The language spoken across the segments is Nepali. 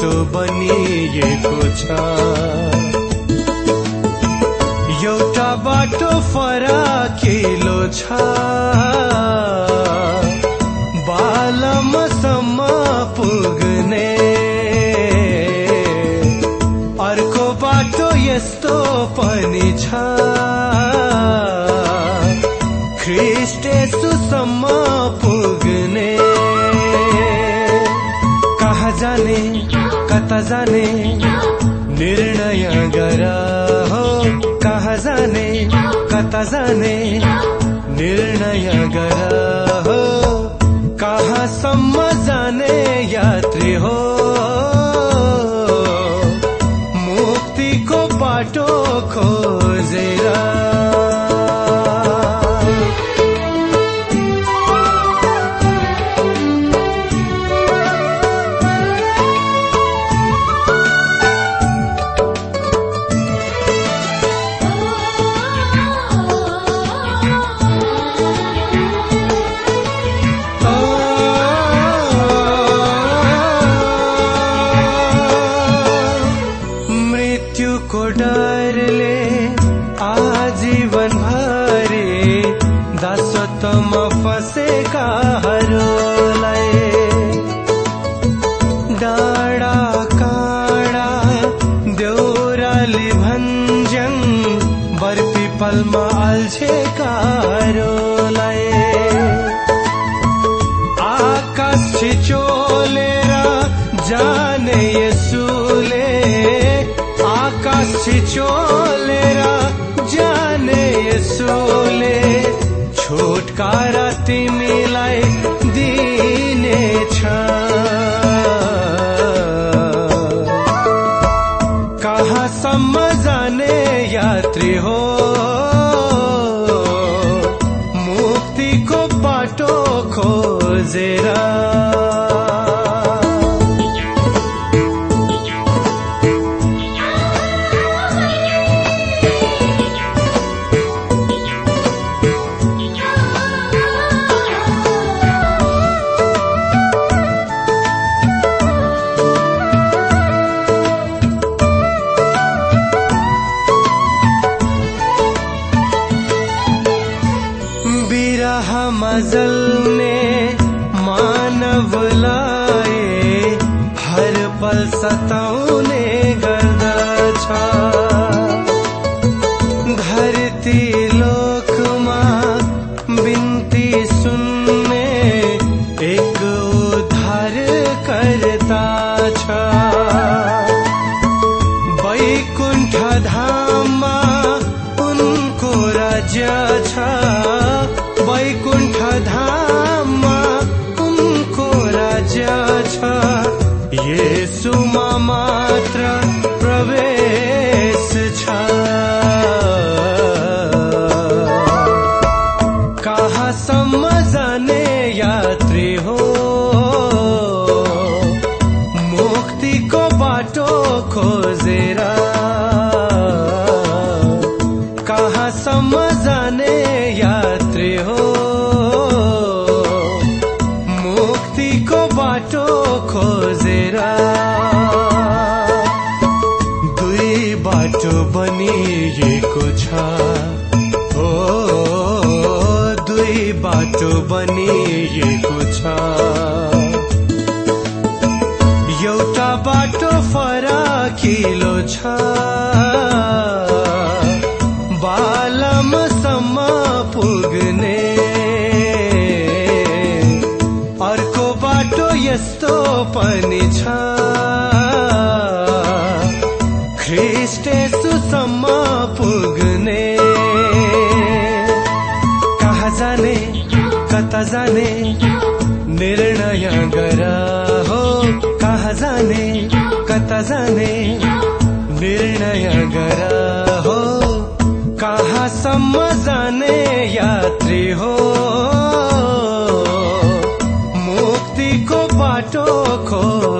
बाटो बनिएको छ? एउटा बाटो फराकिलो छ। बालमसम्म पुग्ने। अर्को बाटो यस्तो पनि छ। ख्रिस्टेसुसम्म जाने। निर्णय गर हो कहाँ जाने कता जाने। निर्णय गर हो कहाँसम्म जाने यात्री हो। मुक्तिको बाटो खोजेर जाने यसुले आकाश छिचोलेर जाने यसुले छुटकारा तिमीलाई दिनेछ। बिरहमा जल्ने मानवलाई हर पल सताउने गर्दछ बाटो बनिएको छ। एउटा बाटो फराकिलो छ। बालमसम्म पुग्ने। अर्को बाटो यस्तो पनि छ। जाने निर्णय गर हो कहाँ जाने कता जाने निर्णय गर हो कहाँसम्म जाने यात्री हो। मुक्तिको बाटो खोजेर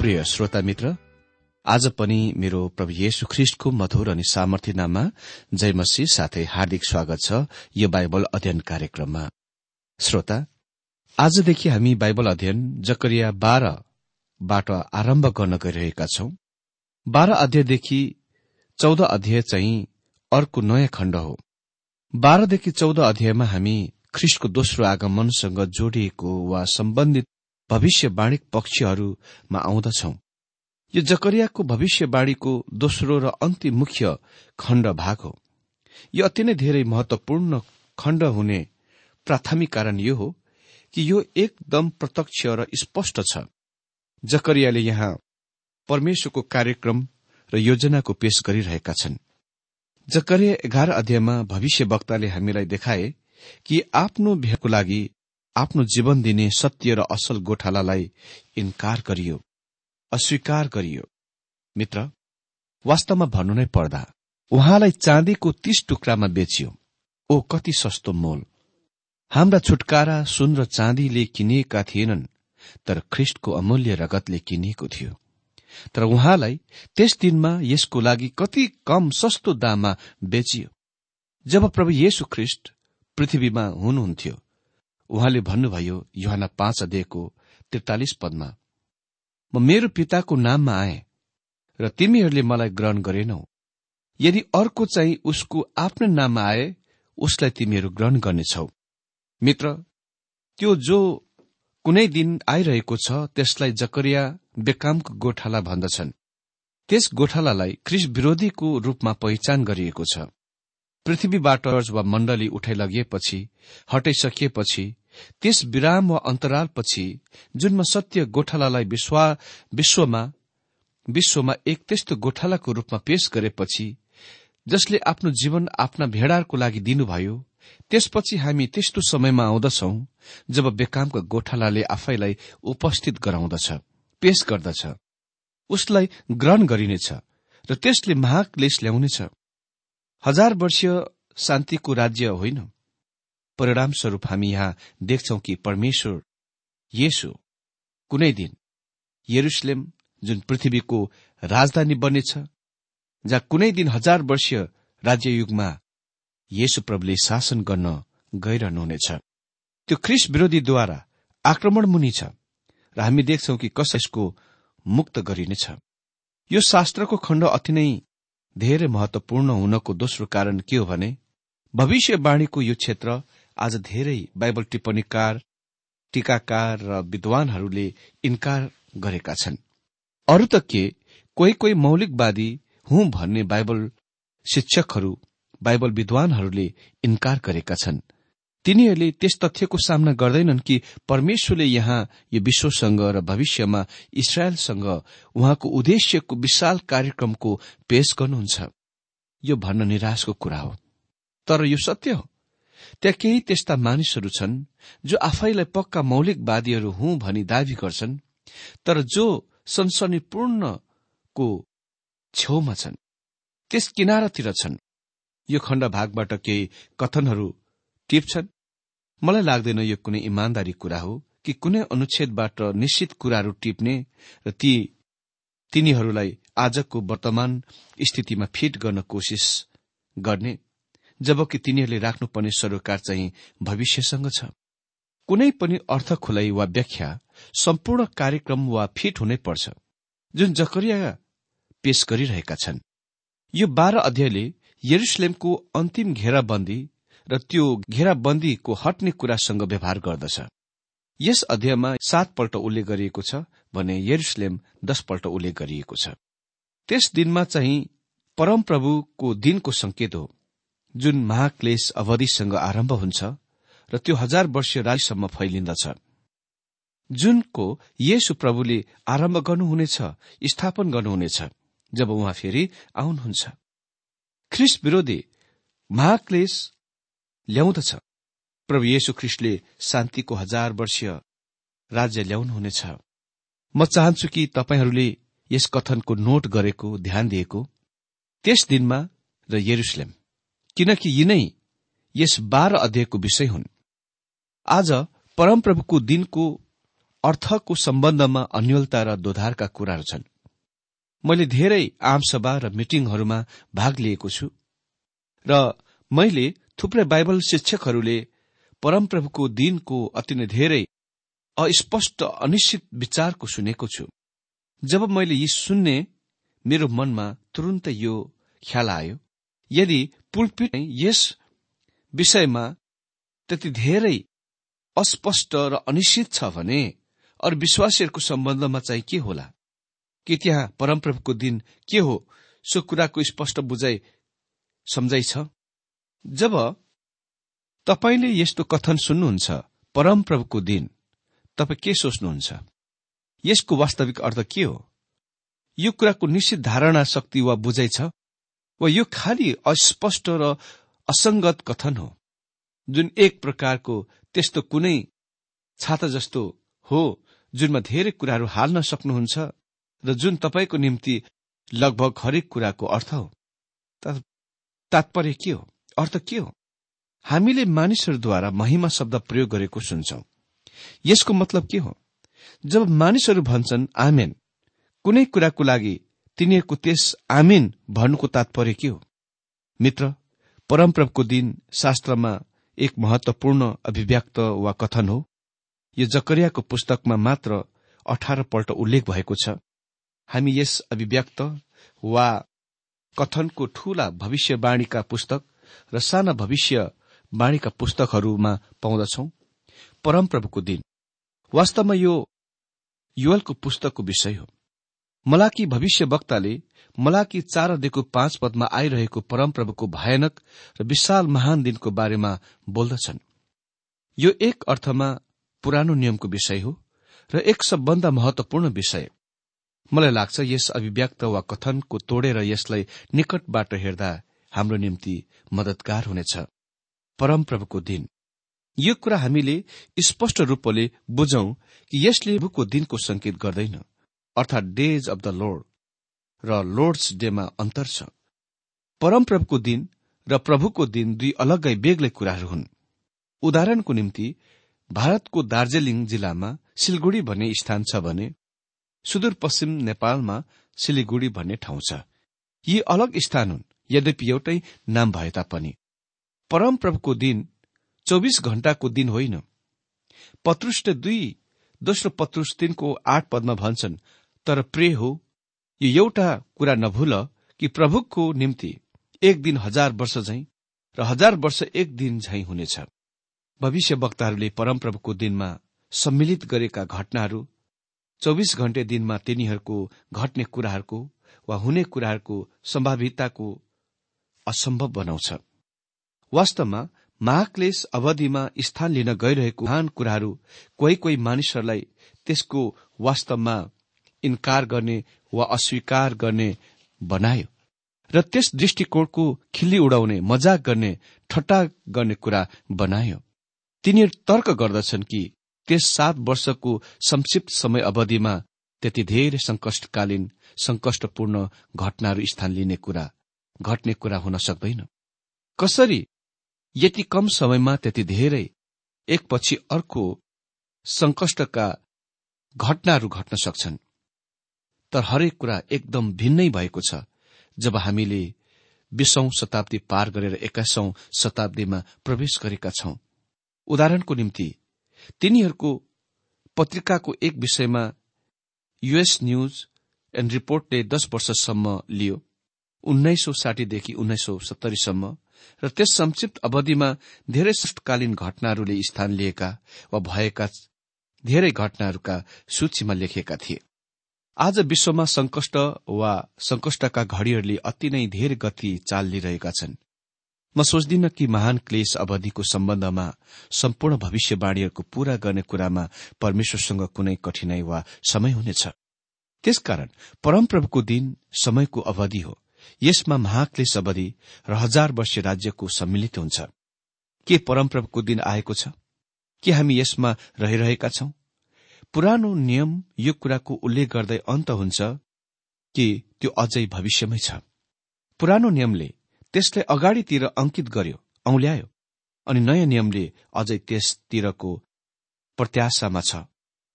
प्रिय श्रोता मित्र आज पनि मेरो प्रभु येशु ख्रिष्टको मधुर अनि सामर्थ्य नाममा जय मसी साथै हार्दिक स्वागत छ यो बाइबल अध्ययन कार्यक्रममा। श्रोता आजदेखि हामी बाइबल अध्ययन जकरिया बाह्रबाट आरम्भ गर्न गइरहेका छौं। बाह्र अध्यायदेखि चौध अध्याय चाहिँ अर्को नयाँ खण्ड हो। बाह्रदेखि चौध अध्यायमा हामी ख्रिस्टको दोस्रो आगमनसँग जोडिएको वा सम्बन्धित भविष्यवाणिक पक्षहरूमा आउँदछौं। यो जकरियाको भविष्यवाणीको दोस्रो र अन्तिम मुख्य खण्ड भाग हो। यो अति नै धेरै महत्वपूर्ण खण्ड हुने प्राथमिक कारण यो हो कि यो एकदम प्रत्यक्ष र स्पष्ट छ। जकरियाले यहाँ परमेश्वरको कार्यक्रम र योजनाको पेश गरिरहेका छन्। जकरिया एघार अध्यायमा भविष्यवक्ताले हामीलाई देखाए कि आफ्नो भेटको लागि आफ्नो जीवन दिने सत्य र असल गोठालालाई इन्कार गरियो अस्वीकार गरियो। मित्र वास्तवमा भन्नु नै पर्दा उहाँलाई चाँदीको तीस टुक्रामा बेचियो। ओ कति सस्तो मोल। हाम्रा छुटकारा सुन र चाँदीले किनिएका थिएनन् तर ख्रिष्टको अमूल्य रगतले किनिएको थियो। तर उहाँलाई त्यस दिनमा यसको लागि कति कम सस्तो दाममा बेचियो। जब प्रभु येशु ख्रिष्ट पृथ्वीमा हुनुहुन्थ्यो उहाँले भन्नुभयो युहान पाँच अध्ययको त्रितालिस पदमा म मेरो पिताको नाममा आए र तिमीहरूले मलाई ग्रहण गरेनौ। यदि अर्को चाहिँ उसको आफ्नै नाममा आए उसलाई तिमीहरू ग्रहण गर्नेछौ। मित्र त्यो जो कुनै दिन आइरहेको छ त्यसलाई जकरिया बेकामको गोठाला भन्दछन्। त्यस गोठालालाई क्रिस विरोधीको रूपमा पहिचान गरिएको छ। पृथ्वीबाट वा मण्डली उठाइलगिएपछि हटाइसकिएपछि त्यस विराम वा अन्तरालपछि जुनमा सत्य गोठालालाई विश्वा- विश्वमा विश्वमा एक त्यस्तो गोठालाको रूपमा पेश गरेपछि जसले आफ्नो जीवन आफ्ना भेडारको लागि दिनुभयो त्यसपछि हामी त्यस्तो समयमा आउँदछौ जब बेकामका गोठालाले आफैलाई उपस्थित गराउँदछ पेश गर्दछ। उसलाई ग्रहण गरिनेछ र त्यसले महाक्लेश ल्याउनेछ। हजार वर्षीय शान्तिको राज्य होइन। परिणामस्वरूप हामी यहाँ देख्छौ कि परमेश्वर येशु कुनै दिन यरुसलेम जुन पृथ्वीको राजधानी बन्नेछ जहाँ कुनै दिन हजार वर्षीय राज्य युगमा येशु प्रभुले शासन गर्न गइरहनुहुनेछ। त्यो ख्रिस विरोधीद्वारा आक्रमण मुनि छ र हामी देख्छौ कि कस यसको मुक्त गरिनेछ। यो शास्त्रको खण्ड अति नै धेरै महत्वपूर्ण हुनको दोस्रो कारण के हो भने भविष्यवाणीको यो क्षेत्र आज धेरै बाइबल टिप्पणीकार टीकाकार र विद्वानहरूले इन्कार गरेका छन्। अरू त के? कोही कोही मौलिकवादी हुँ भन्ने बाइबल शिक्षकहरू बाइबल विद्वानहरूले इन्कार गरेका छन्। तिनीहरूले त्यस तथ्यको सामना गर्दैनन् कि परमेश्वरले यहाँ यो विश्वसँग र भविष्यमा इसरायलसँग उहाँको उद्देश्यको विशाल कार्यक्रमको पेश गर्नुहुन्छ। यो भन्न निराशको कुरा हो। तर यो सत्य हो। त्यहाँ केही त्यस्ता मानिसहरू छन् जो आफैलाई पक्का मौलिकवादीहरू हुँ भनी दावी गर्छन् तर जो सनसनीपूर्णको छेउमा छन्। त्यस किनारातिर छन्। यो खण्ड भागबाट केही कथनहरू टिप्छन्। मलाई लाग्दैन यो कुनै इमान्दारी कुरा हो कि कुनै अनुच्छेदबाट निश्चित कुराहरू टिप्ने र ती तिनीहरूलाई आजको वर्तमान स्थितिमा फिट गर्न कोसिस गर्ने। जबकि तिनीहरूले राख्नुपर्ने सरोकार चाहिँ भविष्यसँग छ। कुनै पनि अर्थ खुलाइ वा व्याख्या सम्पूर्ण कार्यक्रम वा फिट हुनै पर्छ जुन जकरिया पेश गरिरहेका छन्। यो बाह्र अध्यायले यरुसलेमको अन्तिम घेराबन्दी र त्यो घेराबन्दीको हट्ने कुरासँग व्यवहार गर्दछ। यस अध्यायमा सातपल्ट उल्लेख गरिएको छ भने यरुसलेम दशपल्ट उल्लेख गरिएको छ। त्यस दिनमा चाहिँ परमप्रभुको दिनको संकेत हो। जुन महाक्लेश अवधिसँग आरम्भ हुन्छ र त्यो हजार वर्ष राज्यसम्म फैलिन्दछ। जुनको येशु प्रभुले आरम्भ गर्नुहुनेछ स्थापन गर्नुहुनेछ जब उहाँ फेरि आउनुहुन्छ। ख्रिस विरोधी महाक्लेश ल्याउँदछ। प्रभु येशु ख्रिस्टले शान्तिको हजार वर्षीय राज्य ल्याउनुहुनेछ। म चाहन्छु कि तपाईँहरूले यस कथनको नोट गरेको ध्यान दिएको त्यस दिनमा र यरुसलेम। किनकि यिनै यस बाह्र अध्यायको विषय हुन्। आज परमप्रभुको दिनको अर्थको सम्बन्धमा अन्यलता र दोधारका कुराहरू छन्। मैले धेरै आमसभा र मिटिङहरूमा भाग लिएको छु। र मैले थुप्रै बाइबल शिक्षकहरूले परमप्रभुको दिनको अति नै धेरै अस्पष्ट अनिश्चित विचारको सुनेको छु। जब मैले यी सुन्ने मेरो मनमा तुरन्तै यो ख्याल आयो। यदि पुलपिट यस विषयमा त्यति धेरै अस्पष्ट र अनिश्चित छ भने अरू विश्वासीहरूको सम्बन्धमा चाहिँ के होला? कि त्यहाँ परमप्रभुको दिन के हो? सो कुराको स्पष्ट बुझाइ सम्झाइ छ। जब तपाईँले यस्तो कथन सुन्नुहुन्छ परमप्रभुको दिन तपाईँ के सोच्नुहुन्छ? यसको वास्तविक अर्थ के हो? यो कुराको निश्चित धारणा शक्ति वा बुझाइ छ। वा यो खालि अस्पष्ट र असंगत कथन हो। जुन एक प्रकारको त्यस्तो कुनै छाता जस्तो हो जुनमा धेरै कुराहरू हाल्न सक्नुहुन्छ र जुन तपाईँको निम्ति लगभग हरेक कुराको अर्थ हो। तात्पर्य के हो? अर्थ के हो? हामीले मानिसहरूद्वारा महिमा शब्द प्रयोग गरेको सुन्छौं। यसको मतलब के हो? जब मानिसहरू भन्छन् आमेन। कुनै कुराको लागि तिनीहरूको त्यस आमेन भन्नुको तात्पर्य के हो? मित्र परमप्रभको दिन शास्त्रमा एक महत्वपूर्ण अभिव्यक्त वा कथन हो। यो जकरियाको पुस्तकमा मात्र अठार पल्ट उल्लेख भएको छ। हामी यस अभिव्यक्त वा कथनको ठूला भविष्यवाणीका पुस्तक र साना भविष्यवाणीका पुस्तकहरूमा पाउँदछौ। परमप्रभुको दिन। वास्तवमा यो युवलको पुस्तकको विषय हो। मलाकी भविष्यवक्ताले मलाकी चार अध्ययको पाँच पदमा आइरहेको परमप्रभुको भयानक र विशाल महान दिनको बारेमा बोल्दछन्। यो एक अर्थमा पुरानो नियमको विषय हो र एक सबभन्दा महत्वपूर्ण विषय। मलाई लाग्छ यस अभिव्यक्त वा कथनको तोडेर यसलाई निकटबाट हेर्दा हाम्रो निम्ति मदतगार हुनेछ। परमप्रभुको दिन। यो कुरा हामीले स्पष्ट रूपले बुझौं कि यसले प्रभुको दिनको संकेत गर्दैन। अर्थात् डेज अफ द लोड र लोर्ड्स डेमा अन्तर छ। परमप्रभुको दिन र प्रभुको दिन दुई अलग्गै बेग्लै कुराहरू हुन्। उदाहरणको निम्ति भारतको दार्जीलिङ जिल्लामा सिलगुडी भन्ने स्थान छ भने सुदूरपश्चिम नेपालमा सिलिगुडी भन्ने ठाउँ छ। यी अलग स्थान हुन् यद्यपि एउटै नाम भए तापनि। परमप्रभुको दिन चौबिस घण्टाको दिन होइन। पत्रुष्ट दुई दोस्रो पत्रुष तिनको आठ पदमा भन्छन्। तर प्रे हो यो एउटा कुरा नभुल कि प्रभुको निम्ति एक दिन हजार वर्ष झैं र हजार वर्ष एक दिन झैं हुनेछ। भविष्य वक्ताहरूले परमप्रभुको दिनमा सम्मिलित गरेका घटनाहरू चौबिस घण्टे दिनमा तिनीहरूको घट्ने कुराहरूको वा हुने कुराहरूको सम्भावितताको असम्भव बनाउँछ। वास्तवमा महाक्लेश अवधिमा स्थान लिन गइरहेको महान कुराहरू कोही कोही मानिसहरूलाई त्यसको वास्तवमा इन्कार गर्ने वा अस्वीकार गर्ने बनायो। र त्यस दृष्टिकोणको खिल्ली उडाउने मजाक गर्ने ठट्टा गर्ने कुरा बनायो। तिनीहरू तर्क गर्दछन् कि त्यस सात वर्षको संक्षिप्त समय अवधिमा त्यति धेरै संकष्टकालीन संकष्टपूर्ण घटनाहरू स्थान लिने कुरा घट्ने कुरा हुन सक्दैन। कसरी? यति कम समयमा त्यति धेरै एकपछि अर्को संकष्टका घटनाहरू घट्न सक्छन्। तर हरेक कुरा एकदम भिन्नै भएको छ। जब हामीले बिसौं शताब्दी पार गरेर एक्काइसौं शताब्दीमा प्रवेश गरेका छौं उदाहरणको निम्ति तिनीहरूको पत्रिकाको एक विषयमा युएस न्यूज एण्ड रिपोर्टले दश वर्षसम्म लियो उन्नाइस सौ साठीदेखि उन्नाइस सौ सत्तरीसम्म र त्यस संक्षिप्त अवधिमा धेरै सष्टकालीन घटनाहरूले स्थान लिएका वा भएका धेरै घटनाहरूका सूचीमा लेखेका थिए। आज विश्वमा संकष्ट वा संकष्टका घड़ीहरूले अति नै धेरै गति चाल लिइरहेका छन्। म सोच्दिन कि महान क्लेश अवधिको सम्बन्धमा सम्पूर्ण भविष्यवाणीहरूको पूरा गर्ने कुरामा परमेश्वरसँग कुनै कठिनाई वा समय हुनेछ। त्यसकारण परमप्रभुको दिन समयको अवधि हो। यसमा महाक्लेश अवधि र हजार वर्ष राज्यको सम्मिलित हुन्छ। के परमप्रभुको दिन आएको छ? के हामी यसमा रहिरहेका छौं? पुरानो नियम यो कुराको उल्लेख गर्दै अन्त हुन्छ कि त्यो अझै भविष्यमै छ। पुरानो नियमले त्यसलाई अगाडितिर अंकित गर्यो औल्यायो अनि नयाँ नियमले अझै त्यसतिरको प्रत्याशामा छ।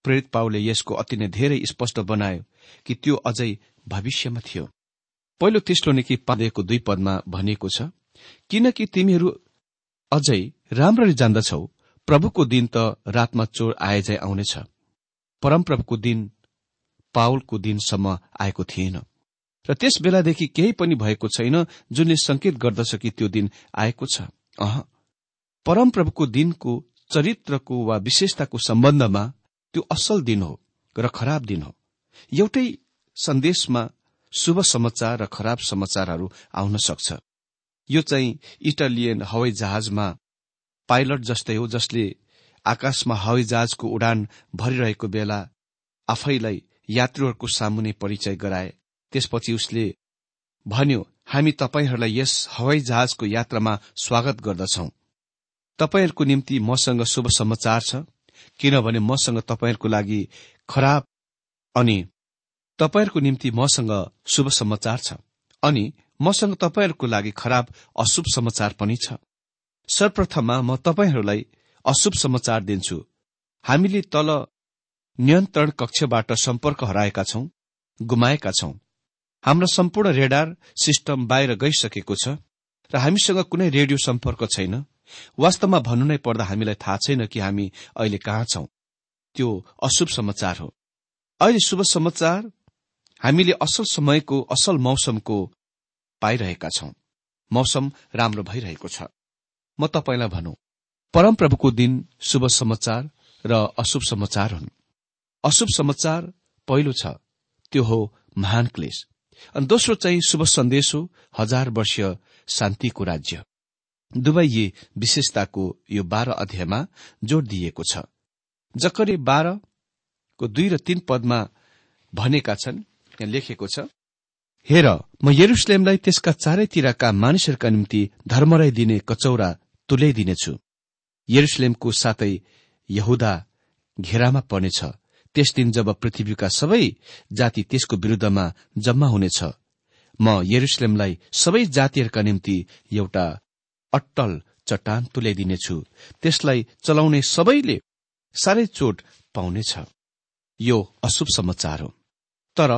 प्रेरित पाउले यसको अति नै धेरै स्पष्ट बनायो कि त्यो अझै भविष्यमा थियो। पहिलो तेस्लो निकी पादेको दुई पदमा भनिएको छ किनकि तिमीहरू अझै राम्ररी जान्दछौ प्रभुको दिन त रातमा चोर आएझै आउनेछ। परमप्रभुको दिन पावलको दिनसम्म आएको थिएन। र त्यस बेलादेखि केही पनि भएको छैन जुनले संकेत गर्दछ कि त्यो दिन आएको छ। अह। परमप्रभुको दिनको चरित्रको वा विशेषताको सम्बन्धमा त्यो असल दिन हो र खराब दिन हो। एउटै सन्देशमा शुभ समाचार र खराब समाचारहरू आउन सक्छ। यो चाहिँ इटालियन हवाई जहाजमा पाइलट जस्तै हो जसले आकाशमा हवाई जहाजको उडान भरिरहेको बेला आफैलाई यात्रुहरूको सामुने परिचय गराए। त्यसपछि उसले भन्यो हामी तपाईँहरूलाई यस हवाई जहाजको यात्रामा स्वागत गर्दछौ। तपाईँहरूको निम्ति मसँग शुभ समाचार छ किनभने मसँग तपाईँहरूको लागि खराब अनि तपाईँहरूको निम्ति मसँग शुभ समाचार छ अनि मसँग तपाईँहरूको लागि खराब अशुभ समाचार पनि छ। सर्वप्रथममा म तपाईँहरूलाई अशुभ समाचार दिन्छु। हामीले तल नियन्त्रण कक्षबाट सम्पर्क हराएका छौं गुमाएका छौं। हाम्रो सम्पूर्ण रेडार सिस्टम बाहिर गइसकेको छ र हामीसँग कुनै रेडियो सम्पर्क छैन। वास्तवमा भन्नु नै पर्दा हामीलाई थाहा छैन कि हामी अहिले कहाँ छौं। त्यो अशुभ समाचार हो। अहिले शुभ समाचार हामीले असल समयको असल मौसमको पाइरहेका छौं। मौसम राम्रो भइरहेको छ। म तपाईँलाई भनौं। परमप्रभुको दिन शुभ समाचार र अशुभ समाचार हुन्। अशुभ समाचार पहिलो छ त्यो हो महान क्लेश। अनि दोस्रो चाहिँ शुभ सन्देश हो हजार वर्षीय शान्तिको राज्य। दुवै यी विशेषताको यो बाह्र अध्यायमा जोड दिइएको छ। जकरी बाह्रको दुई र तीन पदमा भनेका छन् यहाँ लेखेको छ हेर म यरुसलेमलाई त्यसका चारैतिरका मानिसहरूका निम्ति धर्मराई दिने कचौरा तुल्याइदिनेछु। यरुसलेमको साथै यहुदा घेरामा पर्नेछ। त्यस दिन जब पृथ्वीका सबै जाति त्यसको विरूद्धमा जम्मा हुनेछ म यरुसलेमलाई सबै जातिहरूका निम्ति एउटा अट्टल चट्टान तुल्याइदिनेछु। त्यसलाई चलाउने सबैले साह्रै चोट पाउनेछ। यो अशुभ समाचार हो। तर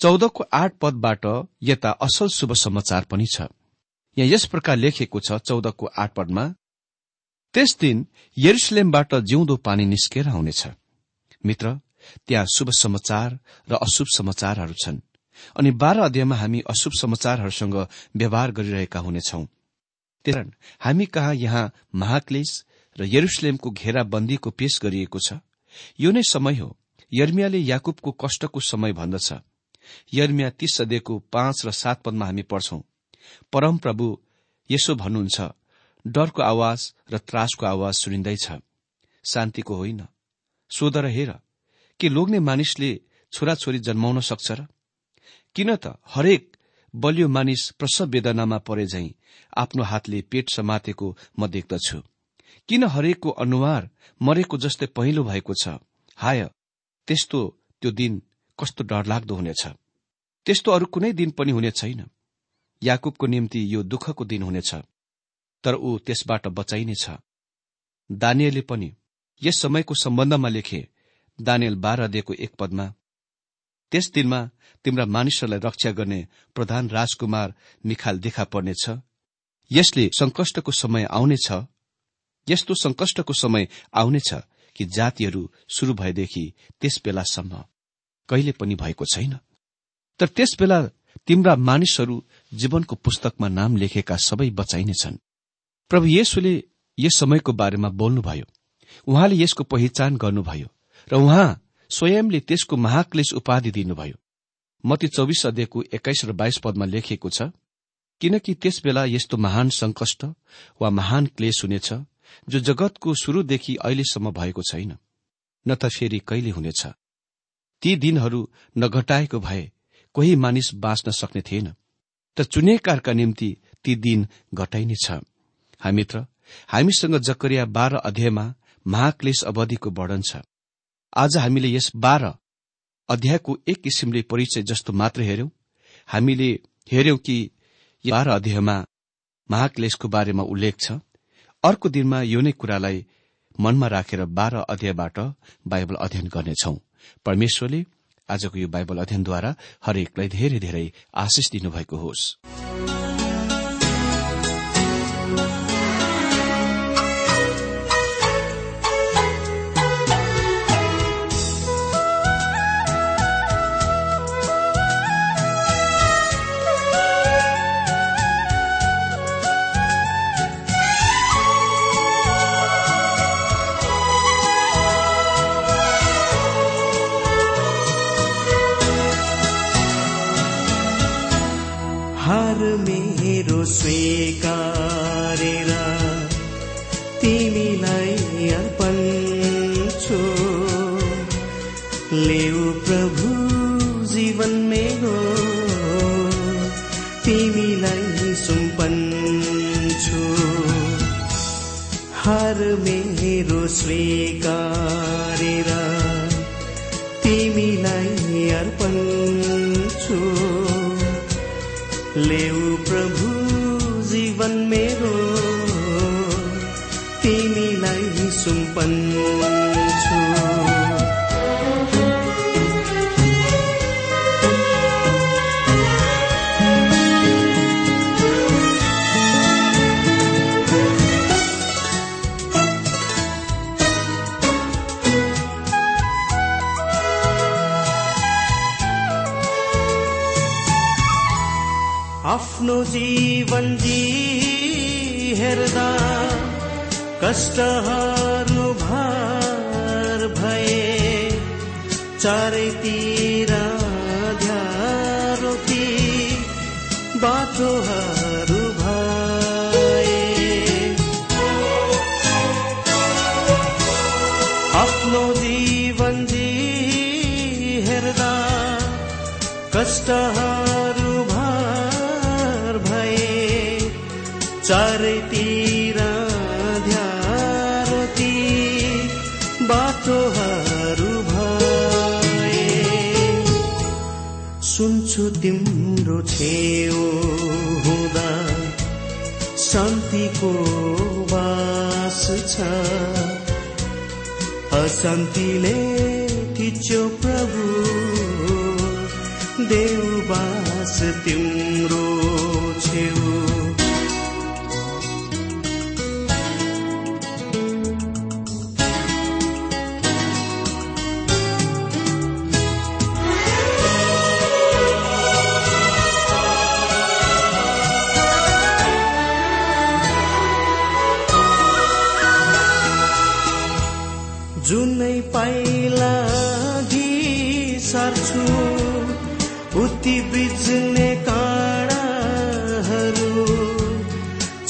चौधको आठ पदबाट यता असल शुभ समाचार पनि छ। यहाँ यस प्रकार लेखिएको छ चौधको आठ पदमा त्यस दिन यरुसलेमबाट जिउँदो पानी निस्केर आउनेछ। मित्र त्यहाँ शुभ समाचार र अशुभ समाचारहरू छन्। अनि बाह्र अध्यायमा हामी अशुभ समाचारहरूसँग व्यवहार गरिरहेका हुनेछौं। त्यसकारण हामी कहाँ यहाँ महाक्लेश र यरुसलेमको घेराबन्दीको पेश गरिएको छ यो नै समय हो। यर्मियाले याकुबको कष्टको समय भन्दछ। यर्मिया तीस सदेको पाँच र सात पदमा हामी पढ्छौं परमप्रभु यसो भन्नुहुन्छ डरको आवाज र त्रासको आवाज सुनिँदैछ। शान्तिको होइन। सोध र हेर के लोग्ने मानिसले छोराछोरी जन्माउन सक्छ र? किन त हरेक बलियो मानिस प्रसव वेदनामा परे झै आफ्नो हातले पेट समातेको म देख्दछु। किन हरेकको अनुहार मरेको जस्तै पहिलो भएको छ? हाय त्यस्तो त्यो दिन कस्तो डरलाग्दो हुनेछ। त्यस्तो अरू कुनै दिन पनि हुने छैन। याकुबको निम्ति यो दुःखको दिन हुनेछ। तर ऊ त्यसबाट बचाइनेछ दानियले पनि यस समयको सम्बन्धमा लेखे दानियल बाह्र दिएको एक पदमा त्यस दिनमा तिम्रा मानिसहरूलाई रक्षा गर्ने प्रधान राजकुमार मिखाल देखा पर्नेछ। यसले संकष्टको समय आउनेछ यस्तो संकष्टको समय आउनेछ कि जातिहरू शुरू भएदेखि त्यस बेलासम्म। कहिले पनि भएको छैन। तर त्यस बेला तिम्रा मानिसहरू जीवनको पुस्तकमा नाम लेखेका सबै बचाइनेछन्। प्रभु येशुले यस समयको बारेमा बोल्नुभयो। उहाँले यसको पहिचान गर्नुभयो र उहाँ स्वयंले त्यसको महाक्लेश उपाधि दिनुभयो। मती चौबिस अध्ययको एक्काइस र बाइस पदमा लेखिएको छ किनकि त्यस बेला यस्तो महान संकष्ट वा महान क्लेश हुनेछ जो जगतको शुरूदेखि अहिलेसम्म भएको छैन न त फेरि कहिले हुनेछ। ती दिनहरू नघटाएको भए कोही मानिस बाँच्न सक्ने थिएन त चुनेकारका निम्ति ती दिन घटाइनेछ। हामीत्र हामीसँग जकरिया बाह्र अध्यायमा महाक्लेश अवधिको वर्णन छ। आज हामीले यस बाह्र अध्यायको एक किसिमले परिचय जस्तो मात्र हेर्यौं हामीले हेर्यौं कि बाह्र अध्यायमा महाक्लेशको बारेमा उल्लेख छ। अर्को दिनमा यो नै कुरालाई मनमा राखेर बाह्र अध्यायबाट बाइबल अध्ययन गर्नेछौ। परमेश्वरले आजको यो बाइबल अध्ययनद्वारा हरेकलाई धेरै धेरै आशिष दिनुभएको होस्। मेरो स्वीकारेर तिमीलाई अर्पण छु। लेउ प्रभु जीवन मेरो। तिमीलाई सुम्पन छु। हार मेरो स्वीकारेर आफ्नो जीवन जी हेर्दा कष्टहरू भार भए चारैतिर ध्यारोती बाटोहरू भए। आफ्नो जीवन जी हेर्दा कष्टहरू वास छ। अशान्तिले थिच्यो प्रभु। देववास तिम्रो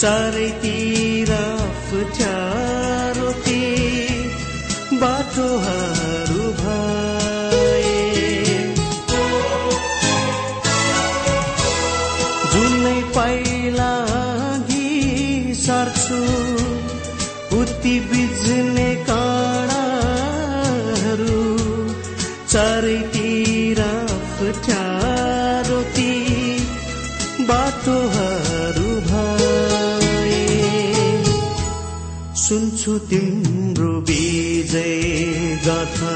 चारैतिर फुट्यारोती बाटोहरू भए। जुनै पाइला सर्छु उति सुन्छु तिम्रो विजय गाथा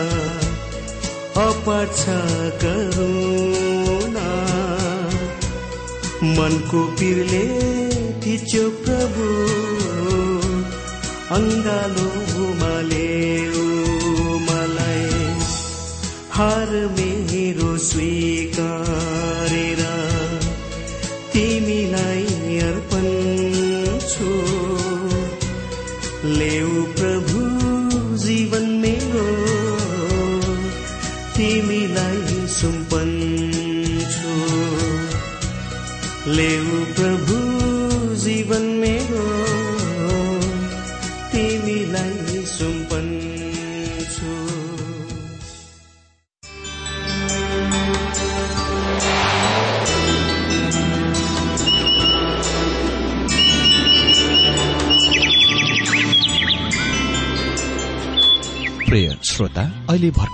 अपछ करुणा मनको पिरले थिच्यो प्रभु अङ्गालोमा ल्याऊ मलाई। हार मेरो स्वीकारेर